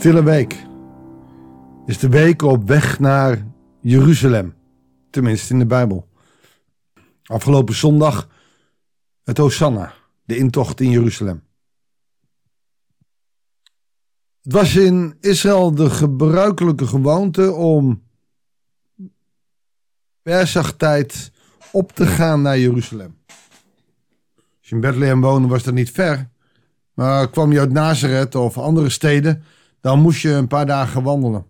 Stille Week is de week op weg naar Jeruzalem. Tenminste in de Bijbel. Afgelopen zondag het Hosanna, de intocht in Jeruzalem. Het was in Israël de gebruikelijke gewoonte om Pesachtijd op te gaan naar Jeruzalem. Als je in Bethlehem woonde was dat niet ver. Maar kwam je uit Nazareth of andere steden, dan moest je een paar dagen wandelen.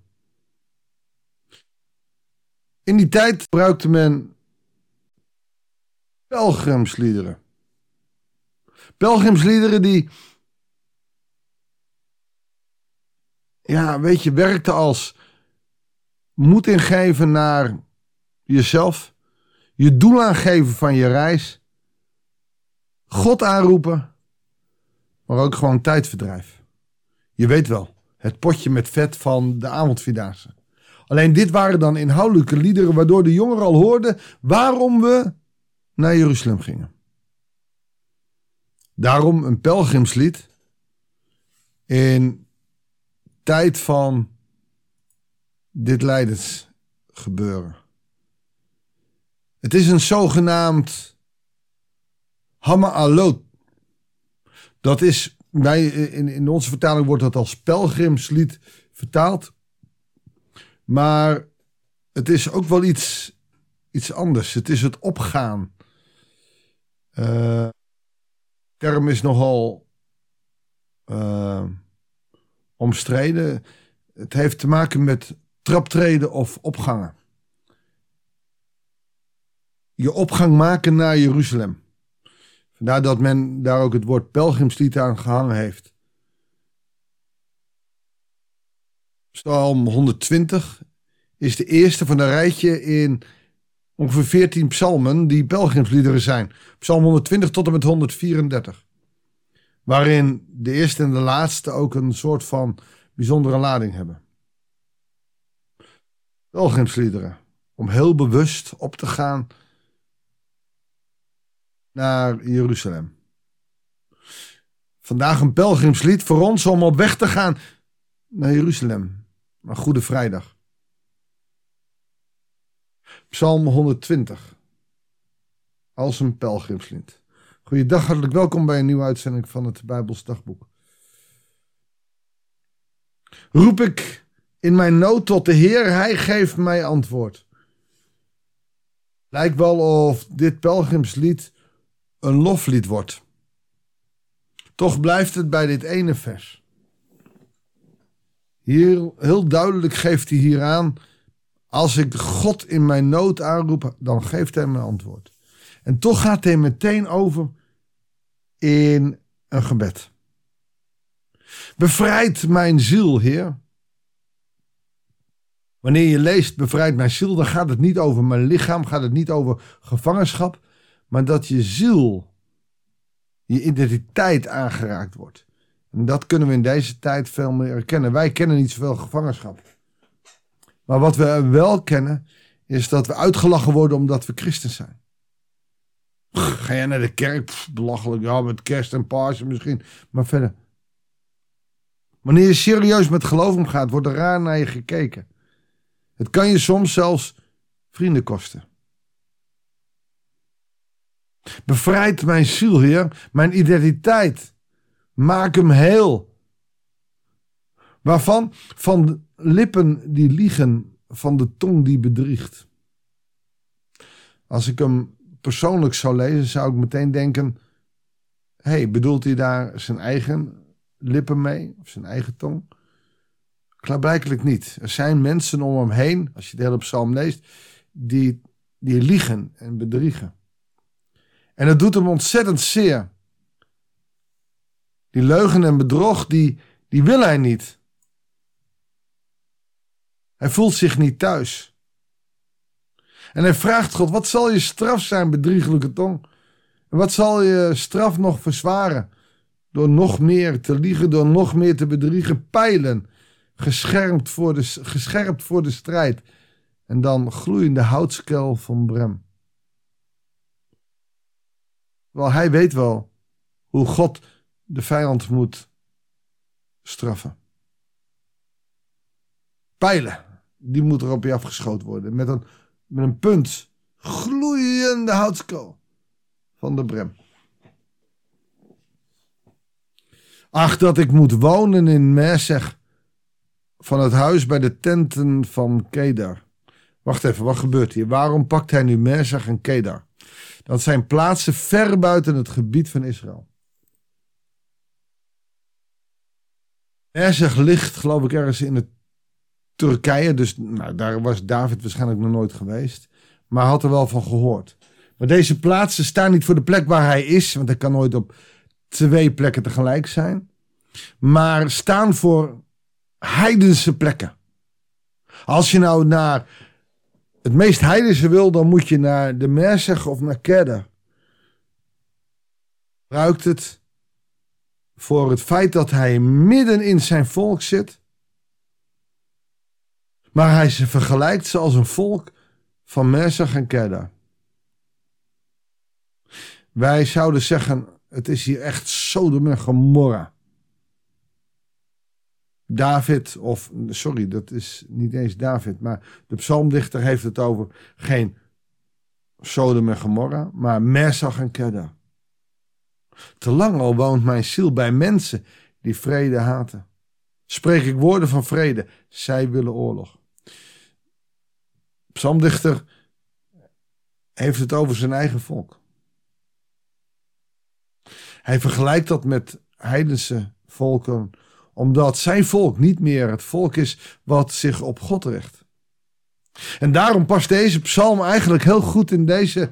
In die tijd gebruikte men pelgrimsliederen. Pelgrimsliederen die, ja, weet je, werkten als moed ingeven naar jezelf, je doel aangeven van je reis, God aanroepen, maar ook gewoon tijdverdrijf. Je weet wel, het potje met vet van de avondvierdaagse. Alleen dit waren dan inhoudelijke liederen waardoor de jongeren al hoorden waarom we naar Jeruzalem gingen. Daarom een pelgrimslied in tijd van dit lijdensgebeuren. Het is een zogenaamd Hamma Dat is, wij, in, in onze vertaling wordt dat als pelgrimslied vertaald. Maar het is ook wel iets, iets anders. Het is het opgaan. Uh, term is nogal uh, omstreden. Het heeft te maken met traptreden of opgangen. Je opgang maken naar Jeruzalem. Vandaar dat men daar ook het woord pelgrimslied aan gehangen heeft. Psalm 120 is de eerste van een rijtje in ongeveer 14 psalmen die pelgrimsliederen zijn. Psalm 120 tot en met 134. Waarin de eerste en de laatste ook een soort van bijzondere lading hebben. Pelgrimsliederen. Om heel bewust op te gaan naar Jeruzalem. Vandaag een pelgrimslied voor ons om op weg te gaan naar Jeruzalem. Een Goede Vrijdag. Psalm 120. Als een pelgrimslied. Goeiedag, hartelijk welkom bij een nieuwe uitzending van het Bijbels Dagboek. Roep ik in mijn nood tot de Heer, Hij geeft mij antwoord. Lijkt wel of dit pelgrimslied een loflied wordt. Toch blijft het bij dit ene vers. Hier, heel duidelijk geeft hij hier aan: als ik God in mijn nood aanroep, dan geeft hij me antwoord. En toch gaat hij meteen over in een gebed. Bevrijd mijn ziel, Heer. Wanneer je leest bevrijd mijn ziel, dan gaat het niet over mijn lichaam, gaat het niet over gevangenschap, maar dat je ziel, je identiteit aangeraakt wordt. En dat kunnen we in deze tijd veel meer erkennen. Wij kennen niet zoveel gevangenschap. Maar wat we wel kennen, is dat we uitgelachen worden omdat we christen zijn. Ga jij naar de kerk? belachelijk, ja, met kerst en Pasen misschien. Maar verder. Wanneer je serieus met geloof omgaat, wordt er raar naar je gekeken. Het kan je soms zelfs vrienden kosten. Bevrijd mijn ziel, Heer, mijn identiteit. Maak hem heel. Waarvan? Van lippen die liegen, van de tong die bedriegt. Als ik hem persoonlijk zou lezen, zou ik meteen denken: hey, bedoelt hij daar zijn eigen lippen mee, of zijn eigen tong? Klaarblijkelijk niet. Er zijn mensen om hem heen, als je de hele psalm leest, die, die liegen en bedriegen. En het doet hem ontzettend zeer. Die leugen en bedrog, die, die wil hij niet. Hij voelt zich niet thuis. En hij vraagt God, wat zal je straf zijn, bedriegelijke tong? En wat zal je straf nog verzwaren? Door nog meer te liegen, door nog meer te bedriegen, pijlen, gescherpt voor de, gescherpt voor de strijd. En dan gloeiende houtskel van Brem. Wel, hij weet wel hoe God de vijand moet straffen. pijlen. Die moeten er op je afgeschoten worden. Met een, met een punt. Gloeiende houtskool. Van de brem. Ach, dat ik moet wonen in Mesech. Van het huis bij de tenten van Kedar. Wacht even, wat gebeurt hier? Waarom pakt hij nu Mesech en Kedar? Dat zijn plaatsen ver buiten het gebied van Israël. Mesech ligt, geloof ik, ergens in het Turkije. Dus nou, daar was David waarschijnlijk nog nooit geweest. Maar had er wel van gehoord. Maar deze plaatsen staan niet voor de plek waar hij is. Want hij kan nooit op twee plekken tegelijk zijn. Maar staan voor heidense plekken. Als je nou naar het meest heidense wil, dan moet je naar de Mesech of naar Kedda. Ruikt het voor het feit dat hij midden in zijn volk zit. Maar hij ze vergelijkt ze als een volk van Mesech en Kedda. Wij zouden zeggen, het is hier echt Sodom en Gomorra. David, of sorry, dat is niet eens David, maar de psalmdichter heeft het over geen Sodom en Gomorra, maar Mesach en Kedda. Te lang al woont mijn ziel bij mensen die vrede haten. Spreek ik woorden van vrede, zij willen oorlog. Psalmdichter heeft het over zijn eigen volk. Hij vergelijkt dat met heidense volken omdat zijn volk niet meer het volk is wat zich op God richt. En daarom past deze psalm eigenlijk heel goed in deze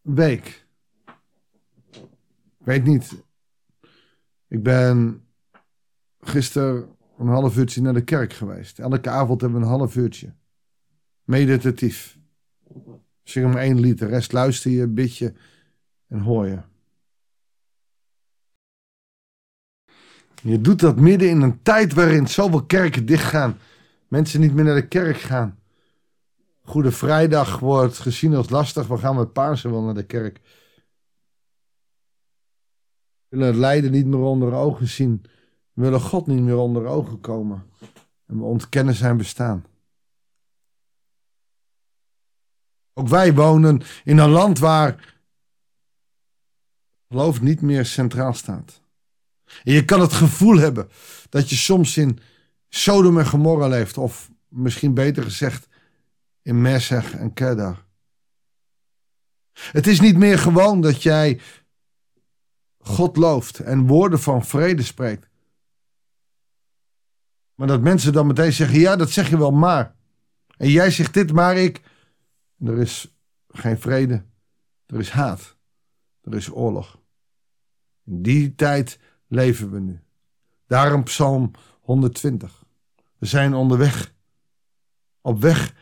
week. Ik weet niet. Ik ben gisteren een half uurtje naar de kerk geweest. Elke avond hebben we een half uurtje. Meditatief. Zing maar één lied. De rest luister je, bid je en hoor je. Je doet dat midden in een tijd waarin zoveel kerken dichtgaan. Mensen niet meer naar de kerk gaan. Goede Vrijdag wordt gezien als lastig. We gaan met Pasen wel naar de kerk. We willen het lijden niet meer onder ogen zien. We willen God niet meer onder ogen komen. En we ontkennen zijn bestaan. Ook wij wonen in een land waar geloof niet meer centraal staat. En je kan het gevoel hebben dat je soms in Sodom en Gomorra leeft. Of misschien beter gezegd in Mesech en Kedar. Het is niet meer gewoon dat jij God looft en woorden van vrede spreekt. Maar dat mensen dan meteen zeggen, ja dat zeg je wel maar. En jij zegt dit maar ik. Er is geen vrede. Er is haat. Er is oorlog. In die tijd leven we nu. Daarom Psalm 120. We zijn onderweg. Op weg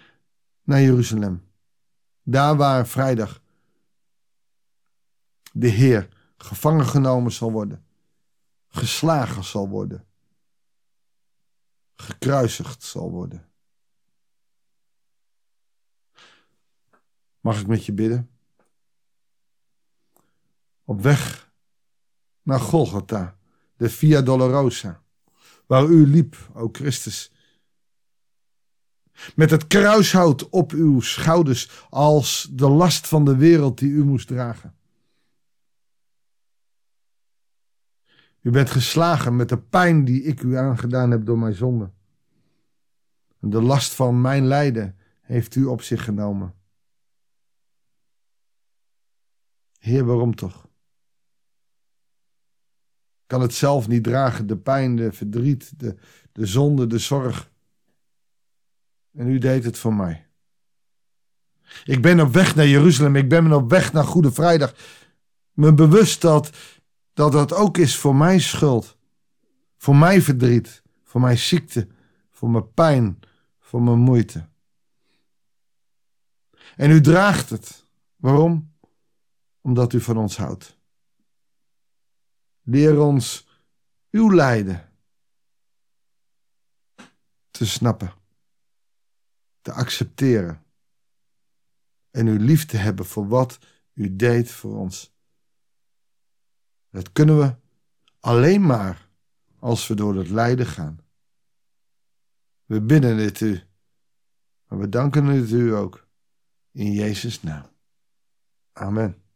naar Jeruzalem. Daar waar vrijdag de Heer gevangen genomen zal worden. Geslagen zal worden. Gekruisigd zal worden. Mag ik met je bidden? Op weg naar Golgotha de Via Dolorosa, waar u liep, o Christus. Met het kruishout op uw schouders als de last van de wereld die u moest dragen. U bent geslagen met de pijn die ik u aangedaan heb door mijn zonde. De last van mijn lijden heeft u op zich genomen. Heer, waarom toch? Kan het zelf niet dragen. De pijn, de verdriet, de, de zonde, de zorg. En u deed het voor mij. Ik ben op weg naar Jeruzalem. Ik ben op weg naar Goede Vrijdag. Me bewust dat, dat dat ook is voor mijn schuld. Voor mijn verdriet. Voor mijn ziekte. Voor mijn pijn. Voor mijn moeite. En u draagt het. Waarom? Omdat u van ons houdt. Leer ons uw lijden te snappen, te accepteren en uw lief te hebben voor wat u deed voor ons. Dat kunnen we alleen maar als we door het lijden gaan. We bidden dit u. Maar we danken het u ook. In Jezus' naam. Amen.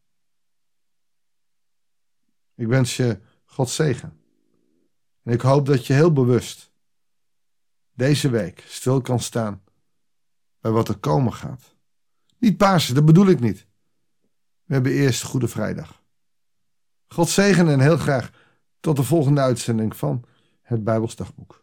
Ik wens je God zegen. En ik hoop dat je heel bewust deze week stil kan staan bij wat er komen gaat. Niet Pasen, dat bedoel ik niet. We hebben eerst Goede Vrijdag. God zegen en heel graag tot de volgende uitzending van het Bijbelsdagboek.